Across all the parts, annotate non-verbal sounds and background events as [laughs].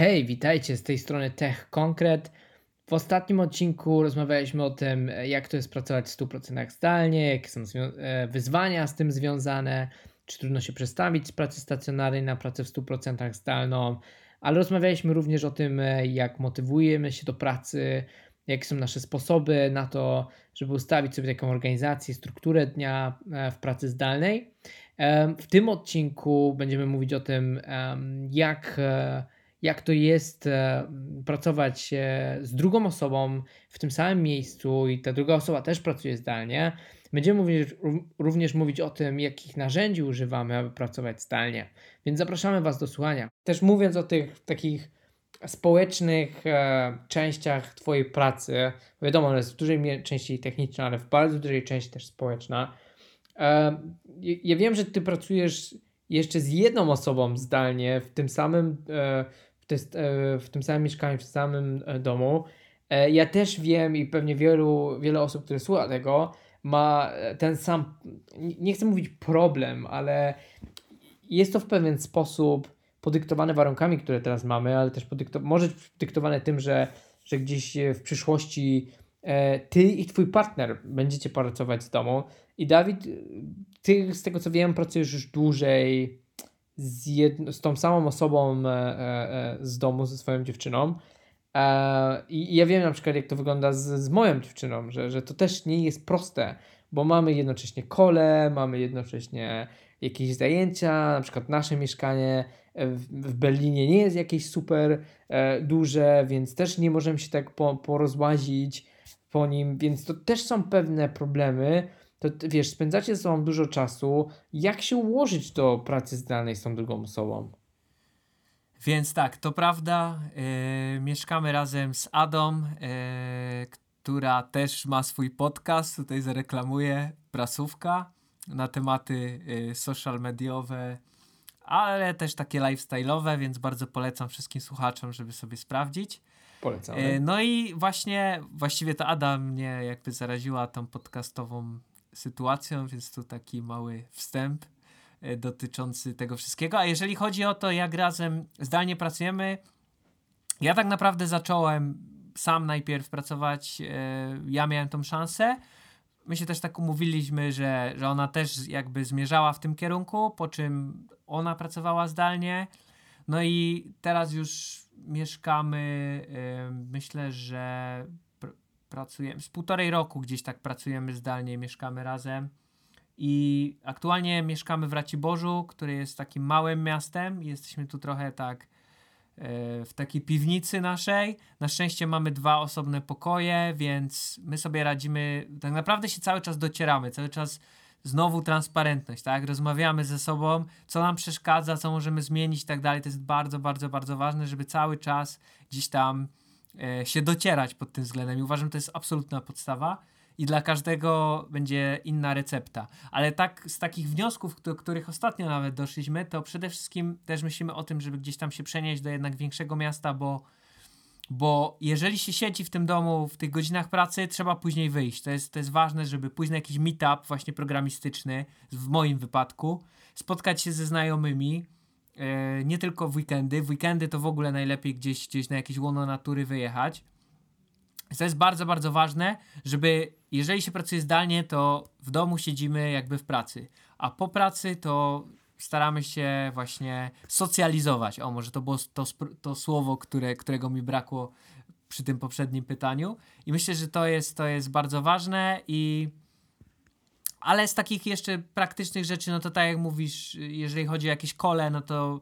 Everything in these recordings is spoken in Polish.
Hej, witajcie z tej strony Tech Konkret. W ostatnim odcinku rozmawialiśmy o tym, jak to jest pracować w 100% zdalnie, jakie są e, wyzwania z tym związane, czy trudno się przestawić z pracy stacjonarnej na pracę w 100% zdalną, ale rozmawialiśmy również o tym, e, jak motywujemy się do pracy, jakie są nasze sposoby na to, żeby ustawić sobie taką organizację, strukturę dnia e, w pracy zdalnej. W tym odcinku będziemy mówić o tym, jak jak to jest e, pracować e, z drugą osobą w tym samym miejscu i ta druga osoba też pracuje zdalnie. Będziemy mówić, również mówić o tym, jakich narzędzi używamy, aby pracować zdalnie. Więc zapraszamy Was do słuchania. Też mówiąc o tych takich społecznych e, częściach Twojej pracy, wiadomo, ona jest w dużej części techniczna, ale w bardzo dużej części też społeczna. E, ja wiem, że Ty pracujesz jeszcze z jedną osobą zdalnie w tym samym e, E, w tym samym mieszkaniu, w tym samym e, domu. E, ja też wiem i pewnie wielu, wiele osób, które słucha tego, ma ten sam, nie chcę mówić problem, ale jest to w pewien sposób podyktowane warunkami, które teraz mamy, ale też podykto- może podyktowane tym, że, że gdzieś w przyszłości ty i twój partner będziecie pracować z domu. I Dawid, ty z tego co wiem, pracujesz już dłużej z, jedno, z tą samą osobą e, e, e, z domu, ze swoją dziewczyną. I ja wiem na przykład, jak to wygląda z, z moją dziewczyną, że, że to też nie jest proste, bo mamy jednocześnie kole, mamy jednocześnie jakieś zajęcia, na przykład nasze mieszkanie w, Berlinie nie jest jakieś super duże, więc też nie możemy się tak po, porozłazić po nim, więc to też są pewne problemy, to wiesz, spędzacie ze sobą dużo czasu. Jak się ułożyć do pracy zdalnej z tą drugą osobą? Więc tak, to prawda. Yy, mieszkamy razem z Adą, yy, która też ma swój podcast. Tutaj zareklamuję prasówka na tematy yy, social mediowe, ale też takie lifestyle'owe, więc bardzo polecam wszystkim słuchaczom, żeby sobie sprawdzić. Polecam. No i właśnie, właściwie to Ada mnie jakby zaraziła tą podcastową sytuacją, więc tu taki mały wstęp e, dotyczący tego wszystkiego. A jeżeli chodzi o to, jak razem zdalnie pracujemy, ja tak naprawdę zacząłem sam najpierw pracować, e, ja miałem tą szansę. My się też tak umówiliśmy, że, że ona też jakby zmierzała w tym kierunku, po czym ona pracowała zdalnie. No i teraz już mieszkamy, e, myślę, że pracujemy, z półtorej roku gdzieś tak pracujemy zdalnie, mieszkamy razem. I aktualnie mieszkamy w Raciborzu, który jest takim małym miastem. Jesteśmy tu trochę tak e, w takiej piwnicy naszej. Na szczęście mamy dwa osobne pokoje, więc my sobie radzimy. Tak naprawdę się cały czas docieramy, cały czas znowu transparentność, tak? Rozmawiamy ze sobą, co nam przeszkadza, co możemy zmienić i tak dalej. To jest bardzo, bardzo, bardzo ważne, żeby cały czas gdzieś tam się docierać pod tym względem i uważam, że to jest absolutna podstawa i dla każdego będzie inna recepta. Ale tak z takich wniosków, do których ostatnio nawet doszliśmy, to przede wszystkim też myślimy o tym, żeby gdzieś tam się przenieść do jednak większego miasta, bo bo jeżeli się siedzi w tym domu w tych godzinach pracy, trzeba później wyjść. To jest, to jest ważne, żeby pójść na jakiś meetup właśnie programistyczny, w moim wypadku, spotkać się ze znajomymi, E, nie tylko w weekendy. W weekendy to w ogóle najlepiej gdzieś, gdzieś na jakieś łono natury wyjechać. To jest bardzo, bardzo ważne, żeby jeżeli się pracuje zdalnie, to w domu siedzimy jakby w pracy, a po pracy to staramy się właśnie socjalizować. O, może to było to, to słowo, które, którego mi brakło przy tym poprzednim pytaniu. I myślę, że to jest, to jest bardzo ważne i ale z takich jeszcze praktycznych rzeczy, no to tak jak mówisz, jeżeli chodzi o jakieś kole, no to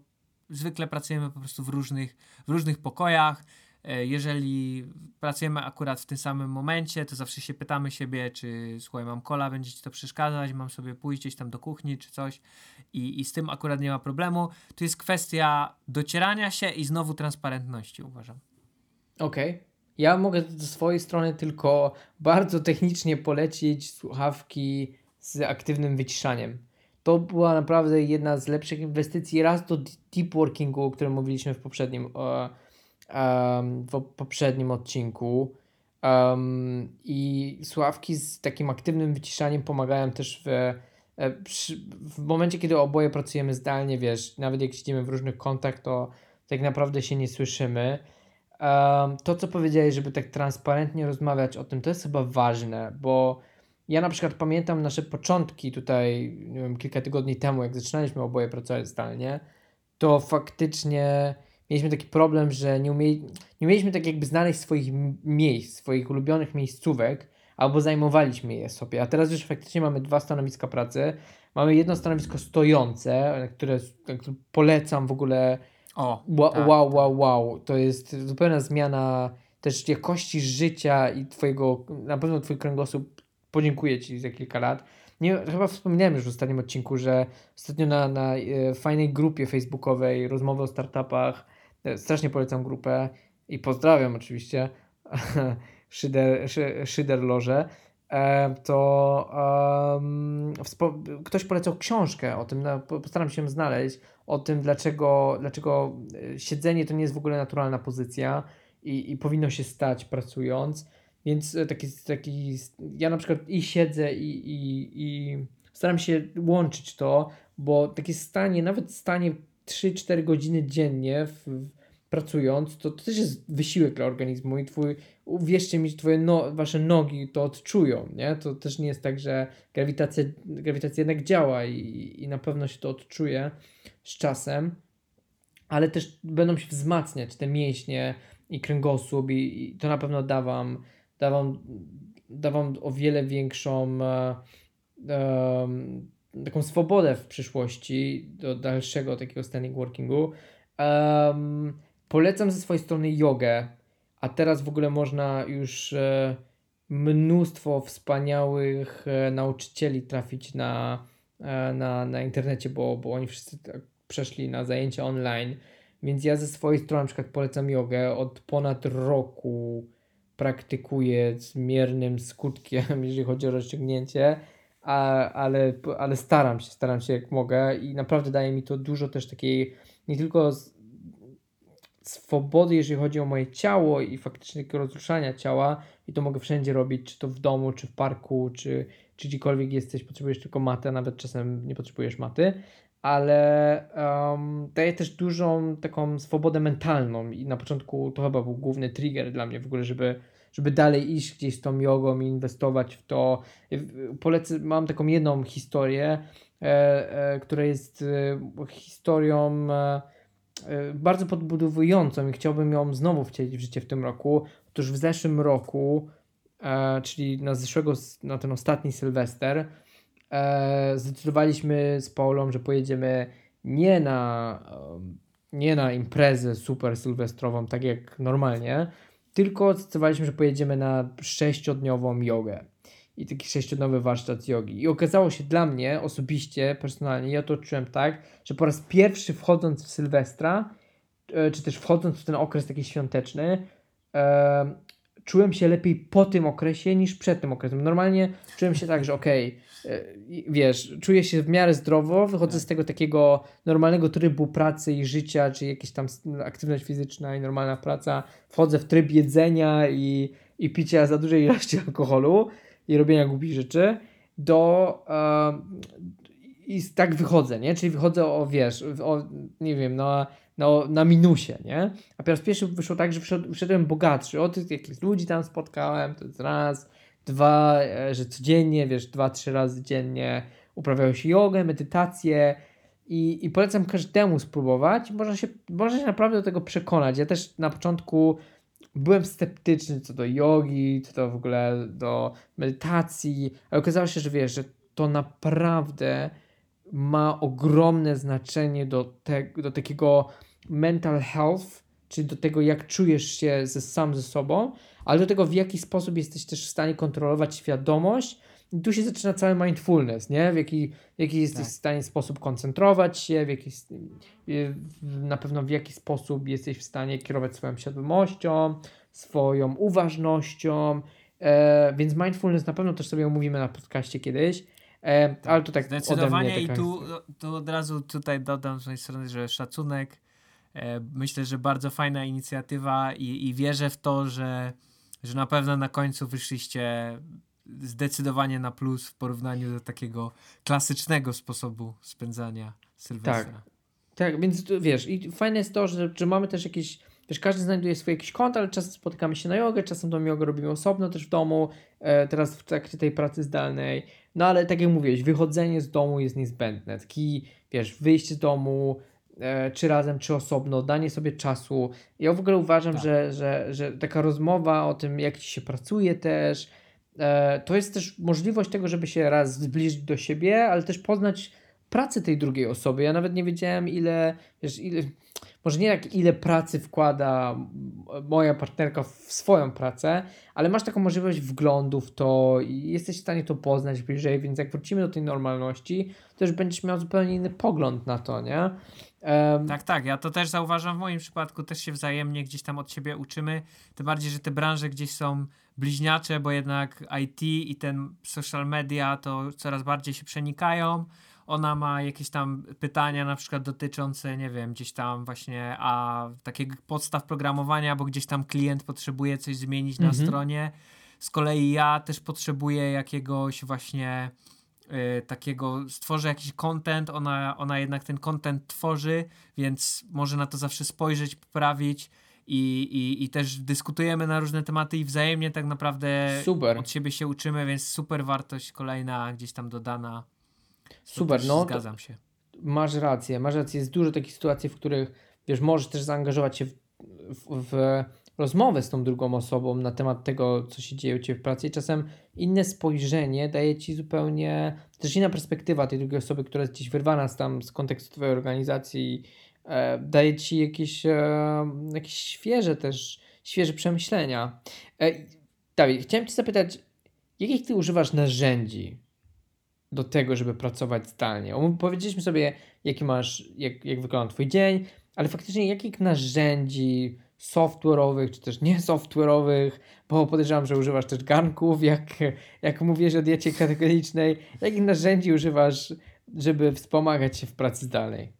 zwykle pracujemy po prostu w różnych, w różnych pokojach. E, jeżeli pracujemy akurat w tym samym momencie, to zawsze się pytamy siebie, czy słuchaj, mam kola, będzie ci to przeszkadzać, mam sobie pójść gdzieś tam do kuchni czy coś i, i z tym akurat nie ma problemu. Tu jest kwestia docierania się i znowu transparentności, uważam. Okej. Okay. Ja mogę ze swojej strony tylko bardzo technicznie polecić słuchawki z aktywnym wyciszaniem. to była naprawdę jedna z lepszych inwestycji. Raz do deep workingu, o którym mówiliśmy w poprzednim, w poprzednim odcinku. I sławki z takim aktywnym wyciszaniem pomagają też w, e, w momencie, kiedy oboje pracujemy zdalnie, wiesz, nawet jak siedzimy w różnych kątach, to tak naprawdę się nie słyszymy. Um, to, co powiedziałeś, żeby tak transparentnie rozmawiać o tym, to jest chyba ważne, bo ja na przykład pamiętam nasze początki tutaj, nie wiem, kilka tygodni temu, jak zaczynaliśmy oboje pracować zdalnie, to faktycznie mieliśmy taki problem, że nie, umie, nie umieliśmy tak jakby znaleźć swoich miejsc, swoich ulubionych miejscówek, albo zajmowaliśmy je sobie. A teraz już faktycznie mamy dwa stanowiska pracy. Mamy jedno stanowisko stojące, które, które polecam w ogóle. O, wow, tak, wow, wow, wow. To jest zupełna zmiana też jakości życia i twojego, na pewno twój kręgosłup podziękuję ci za kilka lat. Nie, chyba wspominałem już w ostatnim odcinku, że ostatnio na, na e, fajnej grupie facebookowej rozmowy o startupach, e, strasznie polecam grupę i pozdrawiam oczywiście [laughs] Szyder, Szyder Loże, e, to um, ktoś polecał książkę o tym, postaram się znaleźć, o tym dlaczego, dlaczego siedzenie to nie jest w ogóle naturalna pozycja i, i powinno się stać pracując. Więc e, taki, taki ja na przykład i siedzę i, i, i staram się łączyć to, bo takie stanie, nawet stanie 3-4 godziny dziennie w, w, pracując, to, to też jest wysiłek dla organizmu i twój, uwierzcie mi, twoje no, wasze nogi to odczują, nie? To też nie jest tak, że grawitacja, grawitacja jednak działa i, i na pewno się to odczuje z czasem, ale też będą się wzmacniać te mięśnie i kręgosłup i, i to na pewno da wam da wam, da wam o wiele większą e, e, taką swobodę w przyszłości do dalszego takiego standing workingu. Polecam ze swojej strony jogę, a teraz w ogóle można już e, mnóstwo wspaniałych e, nauczycieli trafić na, e, na, na internecie, bo, bo oni wszyscy tak przeszli na zajęcia online. Więc ja ze swojej strony na przykład polecam jogę od ponad roku praktykuję z miernym skutkiem, [laughs] jeżeli chodzi o rozciągnięcie, a, ale, ale staram się, staram się jak mogę i naprawdę daje mi to dużo też takiej nie tylko swobody, jeżeli chodzi o moje ciało i faktycznie rozruszania ciała i to mogę wszędzie robić, czy to w domu, czy w parku, czy, czy gdziekolwiek jesteś, potrzebujesz tylko matę, nawet czasem nie potrzebujesz maty, ale um, daje też dużą taką swobodę mentalną i na początku to chyba był główny trigger dla mnie w ogóle, żeby, żeby dalej iść gdzieś z tą jogą i inwestować w to. Polecę, mam taką jedną historię, e, e, która jest e, historią e, e, bardzo podbudowującą i chciałbym ją znowu wcielić w życie w tym roku. Otóż w zeszłym roku, e, czyli na zeszłego, na ten ostatni Sylwester, e, zdecydowaliśmy z Paulą, że pojedziemy nie na, nie na imprezę super sylwestrową, tak jak normalnie, tylko zdecydowaliśmy, że pojedziemy na sześciodniową jogę i taki sześciodniowy warsztat jogi. I okazało się dla mnie osobiście, personalnie, ja to odczułem tak, że po raz pierwszy wchodząc w Sylwestra, e, czy też wchodząc w ten okres taki świąteczny, e, czułem się lepiej po tym okresie niż przed tym okresem. Normalnie czułem się tak, że okej, okay, wiesz, czuję się w miarę zdrowo, wychodzę z tego takiego normalnego trybu pracy i życia, czy jakieś tam aktywność fizyczna i normalna praca, wchodzę w tryb jedzenia i, i picia za dużej ilości [laughs] alkoholu i robienia głupich rzeczy, do i tak wychodzę, nie? Czyli wychodzę o, wiesz, o, nie wiem, no no, na minusie, nie? A po raz pierwszy wyszło tak, że wszedłem bogatszy. Od jakichś ludzi tam spotkałem, to jest raz, dwa, e, że codziennie, wiesz, dwa, trzy razy dziennie uprawiają się jogę, medytację i, i polecam każdemu spróbować. Można się, można się naprawdę do tego przekonać. Ja też na początku byłem sceptyczny co do jogi, co do w ogóle do medytacji, ale okazało się, że wiesz, że to naprawdę ma ogromne znaczenie do, te, do takiego mental health, czyli do tego, jak czujesz się ze, sam ze sobą, ale do tego, w jaki sposób jesteś też w stanie kontrolować świadomość. I tu się zaczyna cały mindfulness, nie? W jaki, w jaki jesteś tak. w stanie sposób koncentrować się, w jaki, na pewno w jaki sposób jesteś w stanie kierować swoją świadomością, swoją uważnością. E, więc mindfulness na pewno też sobie omówimy na podcaście kiedyś. E, ale to tak Zdecydowanie i tu, tu od razu tutaj dodam z mojej strony, że szacunek. E, myślę, że bardzo fajna inicjatywa i, i wierzę w to, że, że na pewno na końcu wyszliście zdecydowanie na plus w porównaniu do takiego klasycznego sposobu spędzania Sylwestra. Tak, tak więc wiesz, i fajne jest to, że, że mamy też jakieś Wiesz, każdy znajduje swoje jakieś konta, ale czasem spotykamy się na jogę, czasem tą jogę robimy osobno też w domu, e, teraz w trakcie tej pracy zdalnej. No ale tak jak mówiłeś, wychodzenie z domu jest niezbędne. Taki, wiesz, wyjście z domu, czy razem, czy osobno, danie sobie czasu. Ja w ogóle uważam, tak. że, że, że taka rozmowa o tym, jak ci się pracuje też, e, to jest też możliwość tego, żeby się raz zbliżyć do siebie, ale też poznać pracę tej drugiej osoby. Ja nawet nie wiedziałem, ile, wiesz, ile może nie jak ile pracy wkłada moja partnerka w swoją pracę, ale masz taką możliwość wglądu w to i jesteś w stanie to poznać bliżej, więc jak wrócimy do tej normalności, to już będziesz miał zupełnie inny pogląd na to, nie? Um, tak, tak, ja to też zauważam w moim przypadku, też się wzajemnie gdzieś tam od siebie uczymy, tym bardziej, że te branże gdzieś są bliźniacze, bo jednak IT i ten social media to coraz bardziej się przenikają, ona ma jakieś tam pytania na przykład dotyczące, nie wiem, gdzieś tam właśnie a takiego podstaw programowania, bo gdzieś tam klient potrzebuje coś zmienić mhm. na stronie. Z kolei ja też potrzebuję jakiegoś właśnie y, takiego, stworzę jakiś content, ona, ona jednak ten content tworzy, więc może na to zawsze spojrzeć, poprawić. I, i, i też dyskutujemy na różne tematy i wzajemnie tak naprawdę super. od siebie się uczymy, więc super wartość kolejna gdzieś tam dodana Super, no. Zgadzam się. Masz rację, masz rację. Jest dużo takich sytuacji, w których wiesz, możesz też zaangażować się w, w, w rozmowę z tą drugą osobą na temat tego, co się dzieje u Ciebie w pracy i czasem inne spojrzenie daje Ci zupełnie, też inna perspektywa tej drugiej osoby, która jest gdzieś wyrwana z tam z kontekstu Twojej organizacji e, daje Ci jakieś, e, jakieś świeże też, świeże przemyślenia. E, Dawid, chciałem Cię zapytać, jakich Ty używasz narzędzi do tego, żeby pracować zdalnie. Powiedzieliśmy sobie, jaki masz, jak, jak wygląda Twój dzień, ale faktycznie jakich narzędzi software'owych, czy też nie software'owych, bo podejrzewam, że używasz też garnków, jak, jak mówisz o diecie kategorycznej. Jakich narzędzi używasz, żeby wspomagać się w pracy zdalnej?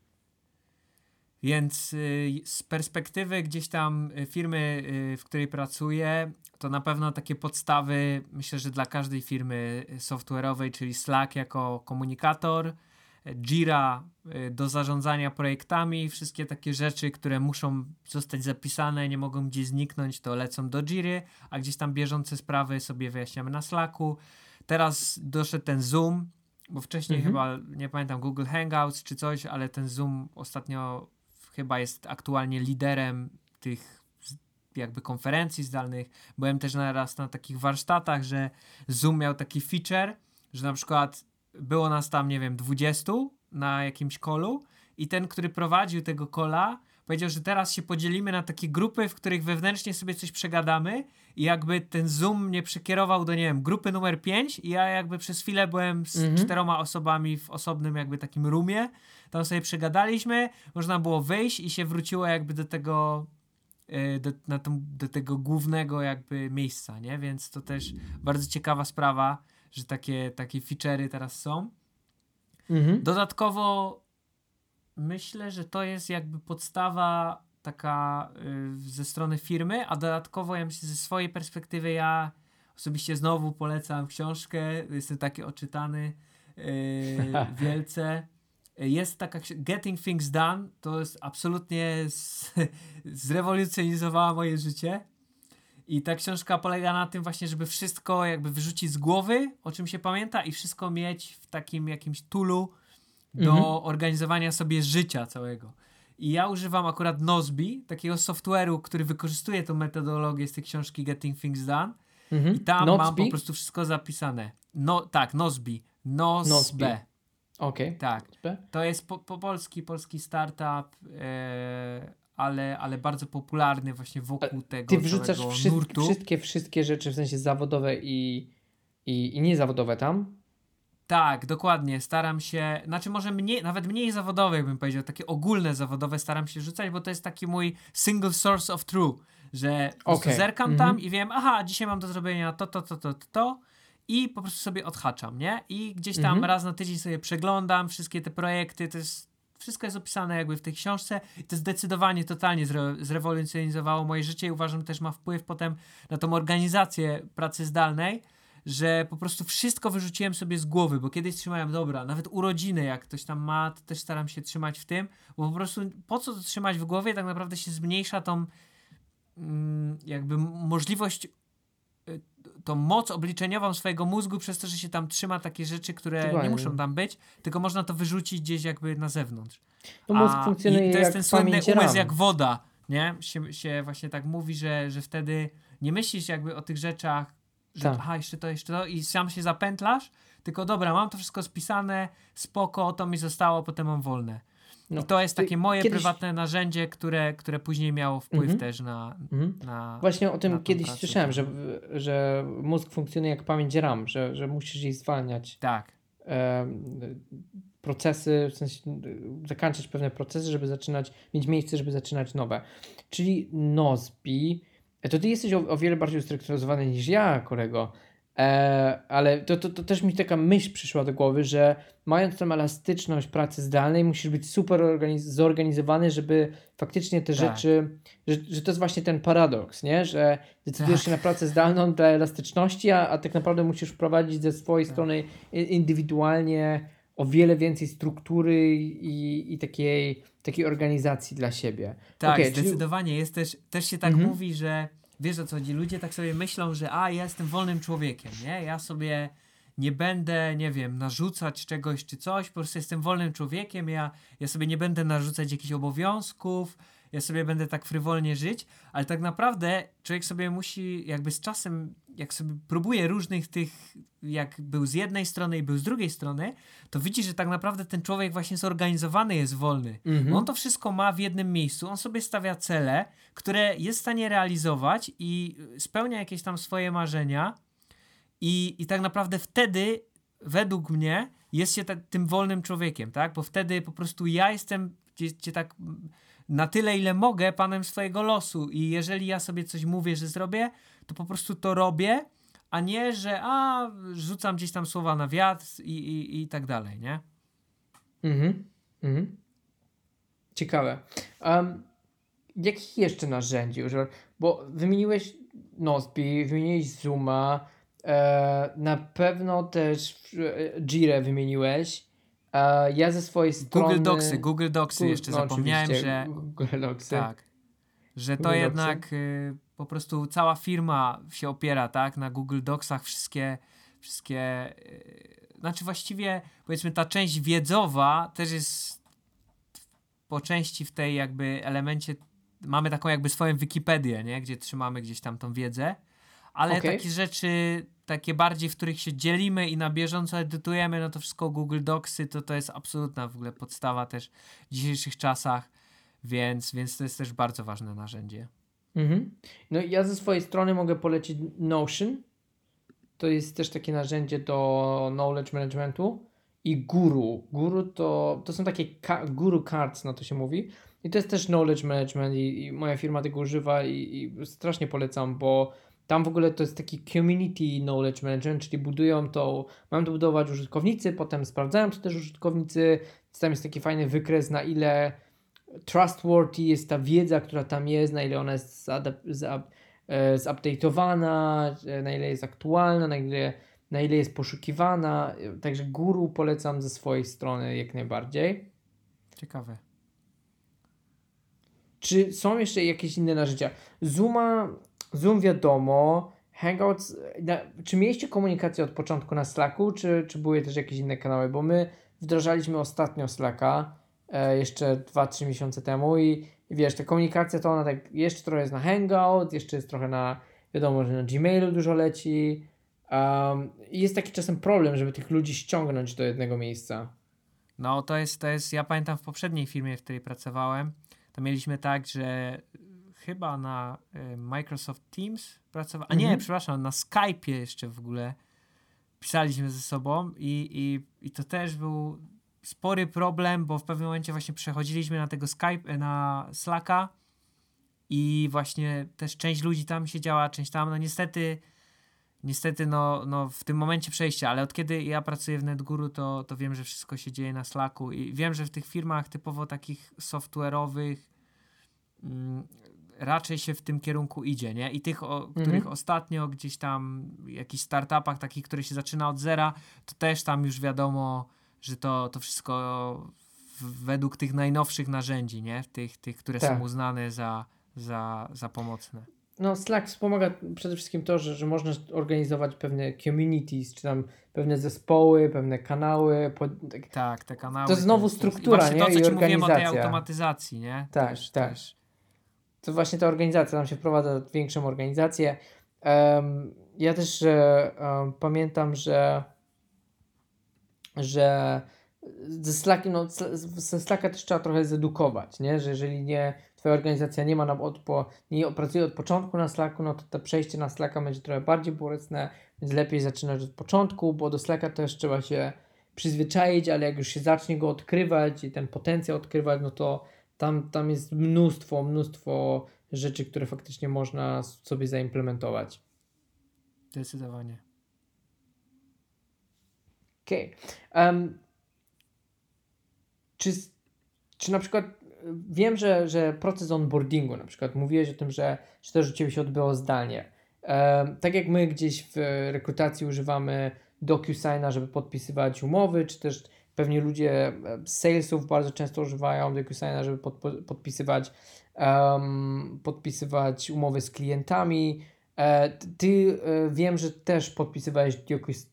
Więc y, z perspektywy gdzieś tam y, firmy, y, w której pracuję, to na pewno takie podstawy, myślę, że dla każdej firmy software'owej, czyli Slack jako komunikator, Jira do zarządzania projektami, wszystkie takie rzeczy, które muszą zostać zapisane, nie mogą gdzieś zniknąć, to lecą do Jiry, a gdzieś tam bieżące sprawy sobie wyjaśniamy na Slacku. Teraz doszedł ten Zoom, bo wcześniej mhm. chyba, nie pamiętam, Google Hangouts czy coś, ale ten Zoom ostatnio chyba jest aktualnie liderem tych jakby konferencji zdalnych. Byłem też naraz na takich warsztatach, że Zoom miał taki feature, że na przykład było nas tam, nie wiem, 20 na jakimś kolu i ten, który prowadził tego kola, powiedział, że teraz się podzielimy na takie grupy, w których wewnętrznie sobie coś przegadamy i jakby ten Zoom mnie przekierował do, nie wiem, grupy numer 5 i ja jakby przez chwilę byłem z mhm. czteroma osobami w osobnym jakby takim roomie, tam sobie przegadaliśmy, można było wyjść i się wróciło jakby do tego e, do, na tą, do tego głównego jakby miejsca, nie? Więc to też bardzo ciekawa sprawa, że takie, takie feature'y teraz są. Mhm. Dodatkowo myślę, że to jest jakby podstawa taka y, ze strony firmy, a dodatkowo ja myślę, ze swojej perspektywy ja osobiście znowu polecam książkę, jestem taki oczytany y, [laughs] wielce. Jest taka Getting Things Done, to jest absolutnie z, [laughs] zrewolucjonizowała moje życie. I ta książka polega na tym właśnie, żeby wszystko jakby wyrzucić z głowy, o czym się pamięta i wszystko mieć w takim jakimś tulu, do mhm. organizowania sobie życia całego. I ja używam akurat Nozbi, takiego software'u, który wykorzystuje tą metodologię z tej książki Getting Things Done. Mhm. I tam Nozbi? mam po prostu wszystko zapisane. No, tak, Nozbi. Nozbe. Okej. Okay. Tak. To jest po, po polski, polski startup, e, ale, ale bardzo popularny właśnie wokół tego Ty wrzucasz wszystkie, wszystkie, wszystkie rzeczy, w sensie zawodowe i, i, i niezawodowe tam? Tak, dokładnie. Staram się, znaczy może mniej, nawet mniej zawodowe, bym powiedział, takie ogólne zawodowe staram się rzucać, bo to jest taki mój single source of true, że okay. zerkam mm -hmm. tam i wiem, aha, dzisiaj mam do zrobienia to, to, to, to, to, i po prostu sobie odhaczam, nie? I gdzieś tam Mhm. raz na tydzień sobie przeglądam wszystkie te projekty, to jest, wszystko jest opisane jakby w tej książce i to zdecydowanie totalnie zre, zrewolucjonizowało moje życie i uważam, też ma wpływ potem na tą organizację pracy zdalnej, że po prostu wszystko wyrzuciłem sobie z głowy, bo kiedyś trzymałem, dobra, nawet urodziny, jak ktoś tam ma, to też staram się trzymać w tym, bo po prostu po co to trzymać w głowie, tak naprawdę się zmniejsza tą mm, jakby możliwość y, tą moc obliczeniową swojego mózgu przez to, że się tam trzyma takie rzeczy, które nie Dokładnie. muszą tam być, tylko można to wyrzucić gdzieś jakby na zewnątrz. No mózg A- funkcjonuje I to jest ten słynny umysł RAM. jak woda, nie? Się, się właśnie tak mówi, że, że wtedy nie myślisz jakby o tych rzeczach, że Tak. aha, jeszcze to, jeszcze to i sam się zapętlasz, tylko dobra, mam to wszystko spisane, spoko, to mi zostało, potem mam wolne. No, I to jest takie moje kiedyś- prywatne narzędzie, które, które później miało wpływ Mhm. też na, Mhm. na Właśnie o tym kiedyś pracę. słyszałem, że, że mózg funkcjonuje jak pamięć RAM, że, że musisz jej zwalniać tak. em, procesy, w sensie e, zakończyć pewne procesy, żeby zaczynać, mieć miejsce, żeby zaczynać nowe. Czyli Nozbi, e, to ty jesteś o, o wiele bardziej ustrukturyzowany niż ja, kolego, e, ale to, to, to też mi taka myśl przyszła do głowy, że mając tą elastyczność pracy zdalnej, musisz być super organiz- zorganizowany, żeby faktycznie te Tak. rzeczy, że, że to jest właśnie ten paradoks, nie? że decydujesz Tak. się na pracę zdalną dla elastyczności, a, a tak naprawdę musisz wprowadzić ze swojej Tak. strony indywidualnie o wiele więcej struktury i, i takiej, takiej organizacji dla siebie. Tak, czyli- zdecydowanie. Jest też, też się tak Mhm. mówi, że wiesz o co chodzi, ludzie tak sobie myślą, że a, ja jestem wolnym człowiekiem, nie? Ja sobie nie będę, nie wiem, narzucać czegoś czy coś, po prostu jestem wolnym człowiekiem, ja, ja sobie nie będę narzucać jakichś obowiązków, ja sobie będę tak frywolnie żyć, ale tak naprawdę człowiek sobie musi jakby z czasem, jak sobie próbuje różnych tych, jak był z jednej strony i był z drugiej strony, to widzi, że tak naprawdę ten człowiek właśnie zorganizowany jest wolny. Mhm. On to wszystko ma w jednym miejscu, on sobie stawia cele, które jest w stanie realizować i spełnia jakieś tam swoje marzenia i, i tak naprawdę wtedy, według mnie, jest się tym wolnym człowiekiem, tak? Bo wtedy po prostu ja jestem gdzie, gdzie tak na tyle, ile mogę, panem swojego losu i jeżeli ja sobie coś mówię, że zrobię, to po prostu to robię, a nie, że a, rzucam gdzieś tam słowa na wiatr i, i, i tak dalej, nie? Mhm. Mhm. Ciekawe. Um, jakich jeszcze narzędzi używasz? Bo wymieniłeś Nozbi, wymieniłeś Zooma, e, na pewno też e, Jirę wymienieniłeś. E, ja ze swojej strony... Google Docsy, Google Docsy Gu- jeszcze no, zapomniałem, że Google Docsy. tak, że to Google jednak y, po prostu cała firma się opiera, tak, na Google Docsach wszystkie, wszystkie, y, znaczy właściwie powiedzmy ta część wiedzowa też jest po części w tej jakby elemencie, mamy taką jakby swoją Wikipedię, nie, gdzie trzymamy gdzieś tam tą wiedzę, ale Okej. takie rzeczy, takie bardziej, w których się dzielimy i na bieżąco edytujemy, no to wszystko Google Docsy, to to jest absolutna w ogóle podstawa też w dzisiejszych czasach, więc, więc to jest też bardzo ważne narzędzie. Mhm. No ja ze swojej strony mogę polecić Notion. To jest też takie narzędzie do knowledge managementu. I Guru. Guru to, to są takie ka- Guru Cards, na to się mówi. I to jest też knowledge management i, i moja firma tego używa i, i strasznie polecam, bo tam w ogóle to jest taki community knowledge management, czyli budują to, mają to budować użytkownicy, potem sprawdzają to też użytkownicy. Tam jest taki fajny wykres, na ile trustworthy jest ta wiedza, która tam jest, na ile ona jest e, zupdate'owana, e, na ile jest aktualna, na ile, na ile jest poszukiwana. Także guru polecam ze swojej strony jak najbardziej. Ciekawe. Czy są jeszcze jakieś inne narzędzia? Zooma, Zoom wiadomo, Hangouts, na, czy mieliście komunikację od początku na Slacku, czy, czy były też jakieś inne kanały? Bo my wdrażaliśmy ostatnio Slacka, jeszcze 2-3 miesiące temu i, i wiesz, ta komunikacja to ona tak jeszcze trochę jest na Hangout, jeszcze jest trochę na, wiadomo, że na Gmailu dużo leci. Um, i jest taki czasem problem, żeby tych ludzi ściągnąć do jednego miejsca. No to jest, to jest, ja pamiętam w poprzedniej firmie, w której pracowałem, to mieliśmy tak, że chyba na y, Microsoft Teams pracowałem, a nie, Mhm. przepraszam, na Skype'ie jeszcze w ogóle pisaliśmy ze sobą i, i, i to też był spory problem, bo w pewnym momencie właśnie przechodziliśmy na tego Skype, na Slacka i właśnie też część ludzi tam siedziała, część tam, no niestety niestety no, no w tym momencie przejścia, ale od kiedy ja pracuję w NetGuru, to, to wiem, że wszystko się dzieje na Slacku i wiem, że w tych firmach typowo takich software'owych mm, raczej się w tym kierunku idzie, nie? I tych, o, mhm. których ostatnio gdzieś tam w jakichś startupach takich, które się zaczyna od zera, to też tam już wiadomo, że to, to wszystko według tych najnowszych narzędzi, nie? Tych, tych które tak. są uznane za, za, za pomocne. No, Slack wspomaga przede wszystkim to, że, że można organizować pewne communities, czy tam pewne zespoły, pewne kanały. tak, tak, te kanały. To znowu struktura, nie? To, co I ci mówiłem o tej automatyzacji, nie? Tak, też, tak. Też. To właśnie ta organizacja, tam się wprowadza większą organizację. Um, ja też um, pamiętam, że że ze Slackiem, no, ze Slacka też trzeba trochę zedukować, nie? że jeżeli nie, twoja organizacja nie ma nam odpo, nie pracuje od początku na Slacku, no to to przejście na Slacka będzie trochę bardziej bolesne, więc lepiej zaczynać od początku, bo do Slacka też trzeba się przyzwyczaić, ale jak już się zacznie go odkrywać i ten potencjał odkrywać, no to tam, tam jest mnóstwo, mnóstwo rzeczy, które faktycznie można sobie zaimplementować. Zdecydowanie. Okej. Okay. Um, czy, czy na przykład wiem, że, że proces onboardingu, na przykład mówiłeś o tym, że, że też u Ciebie się odbyło zdalnie. Um, tak jak my gdzieś w rekrutacji używamy DocuSigna, żeby podpisywać umowy, czy też pewnie ludzie z salesów bardzo często używają DocuSigna, żeby pod, podpisywać, um, podpisywać umowy z klientami. E, ty e, wiem, że też podpisywałeś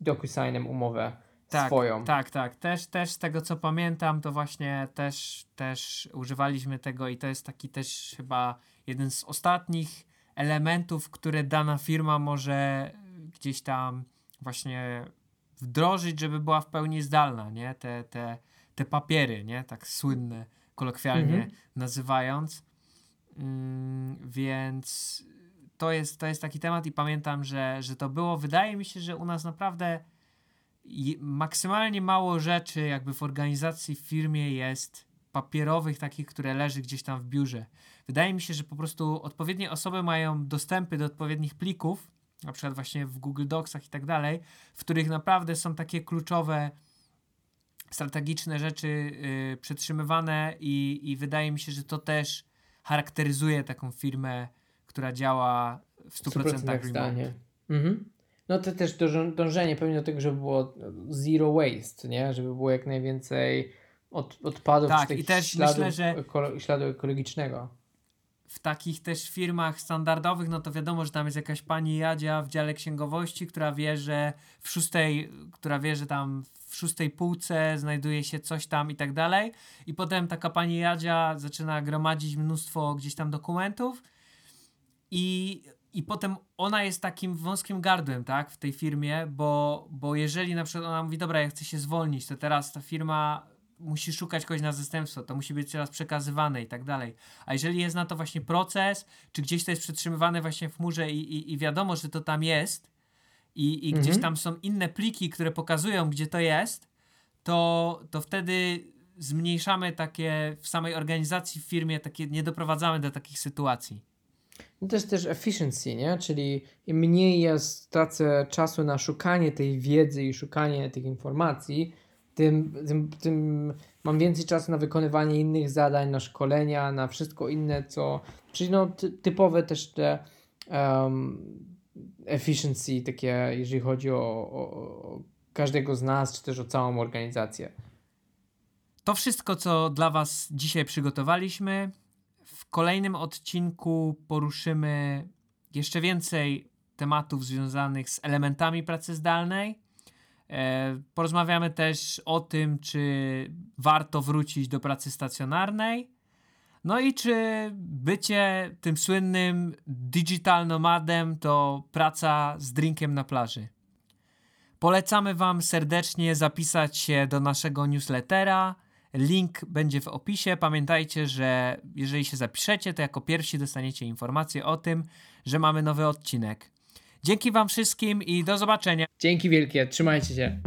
DocuSignem umowę tak, swoją. Tak, tak. Też, też z tego co pamiętam, to właśnie też, też używaliśmy tego i to jest taki też chyba jeden z ostatnich elementów, które dana firma może gdzieś tam właśnie wdrożyć, żeby była w pełni zdalna, nie? Te, te, te papiery, nie? Tak słynne, kolokwialnie mhm. nazywając. Mm, więc to jest, to jest taki temat i pamiętam, że, że to było. Wydaje mi się, że u nas naprawdę maksymalnie mało rzeczy jakby w organizacji, w firmie jest papierowych, takich, które leży gdzieś tam w biurze. Wydaje mi się, że po prostu odpowiednie osoby mają dostępy do odpowiednich plików, na przykład właśnie w Google Docsach i tak dalej, w których naprawdę są takie kluczowe, strategiczne rzeczy yy, przetrzymywane i, i wydaje mi się, że to też charakteryzuje taką firmę, która działa w 100%, 100% remote. Mhm. No to też dążenie pewnie do tego, żeby było zero waste, nie? Żeby było jak najwięcej od, odpadów tak, i też śladów, myślę, że śladu ekologicznego. W takich też firmach standardowych, no to wiadomo, że tam jest jakaś pani Jadzia w dziale księgowości, która wie, że w szóstej, która wie, że tam w szóstej półce znajduje się coś tam i tak dalej. I potem taka pani Jadzia zaczyna gromadzić mnóstwo gdzieś tam dokumentów i i potem ona jest takim wąskim gardłem, tak, w tej firmie, bo, bo jeżeli na przykład ona mówi, dobra, ja chcę się zwolnić, to teraz ta firma musi szukać kogoś na zastępstwo, to musi być teraz przekazywane i tak dalej. A jeżeli jest na to właśnie proces, czy gdzieś to jest przetrzymywane właśnie w chmurze i, i, i wiadomo, że to tam jest i, i mhm. gdzieś tam są inne pliki, które pokazują, gdzie to jest, to, to wtedy zmniejszamy takie w samej organizacji, w firmie, takie, nie doprowadzamy do takich sytuacji. No to jest też efficiency, nie? Czyli im mniej ja stracę czasu na szukanie tej wiedzy i szukanie tych informacji, tym, tym, tym mam więcej czasu na wykonywanie innych zadań, na szkolenia, na wszystko inne, co. Czyli no, ty, typowe też te um, efficiency, takie, jeżeli chodzi o, o, o każdego z nas, czy też o całą organizację. To wszystko, co dla Was dzisiaj przygotowaliśmy. W kolejnym odcinku poruszymy jeszcze więcej tematów związanych z elementami pracy zdalnej. E, porozmawiamy też o tym, czy warto wrócić do pracy stacjonarnej. No i czy bycie tym słynnym digital nomadem to praca z drinkiem na plaży. Polecamy Wam serdecznie zapisać się do naszego newslettera Link będzie w opisie. Pamiętajcie, że jeżeli się zapiszecie, to jako pierwsi dostaniecie informację o tym, że mamy nowy odcinek. Dzięki Wam wszystkim i do zobaczenia. Dzięki wielkie, trzymajcie się.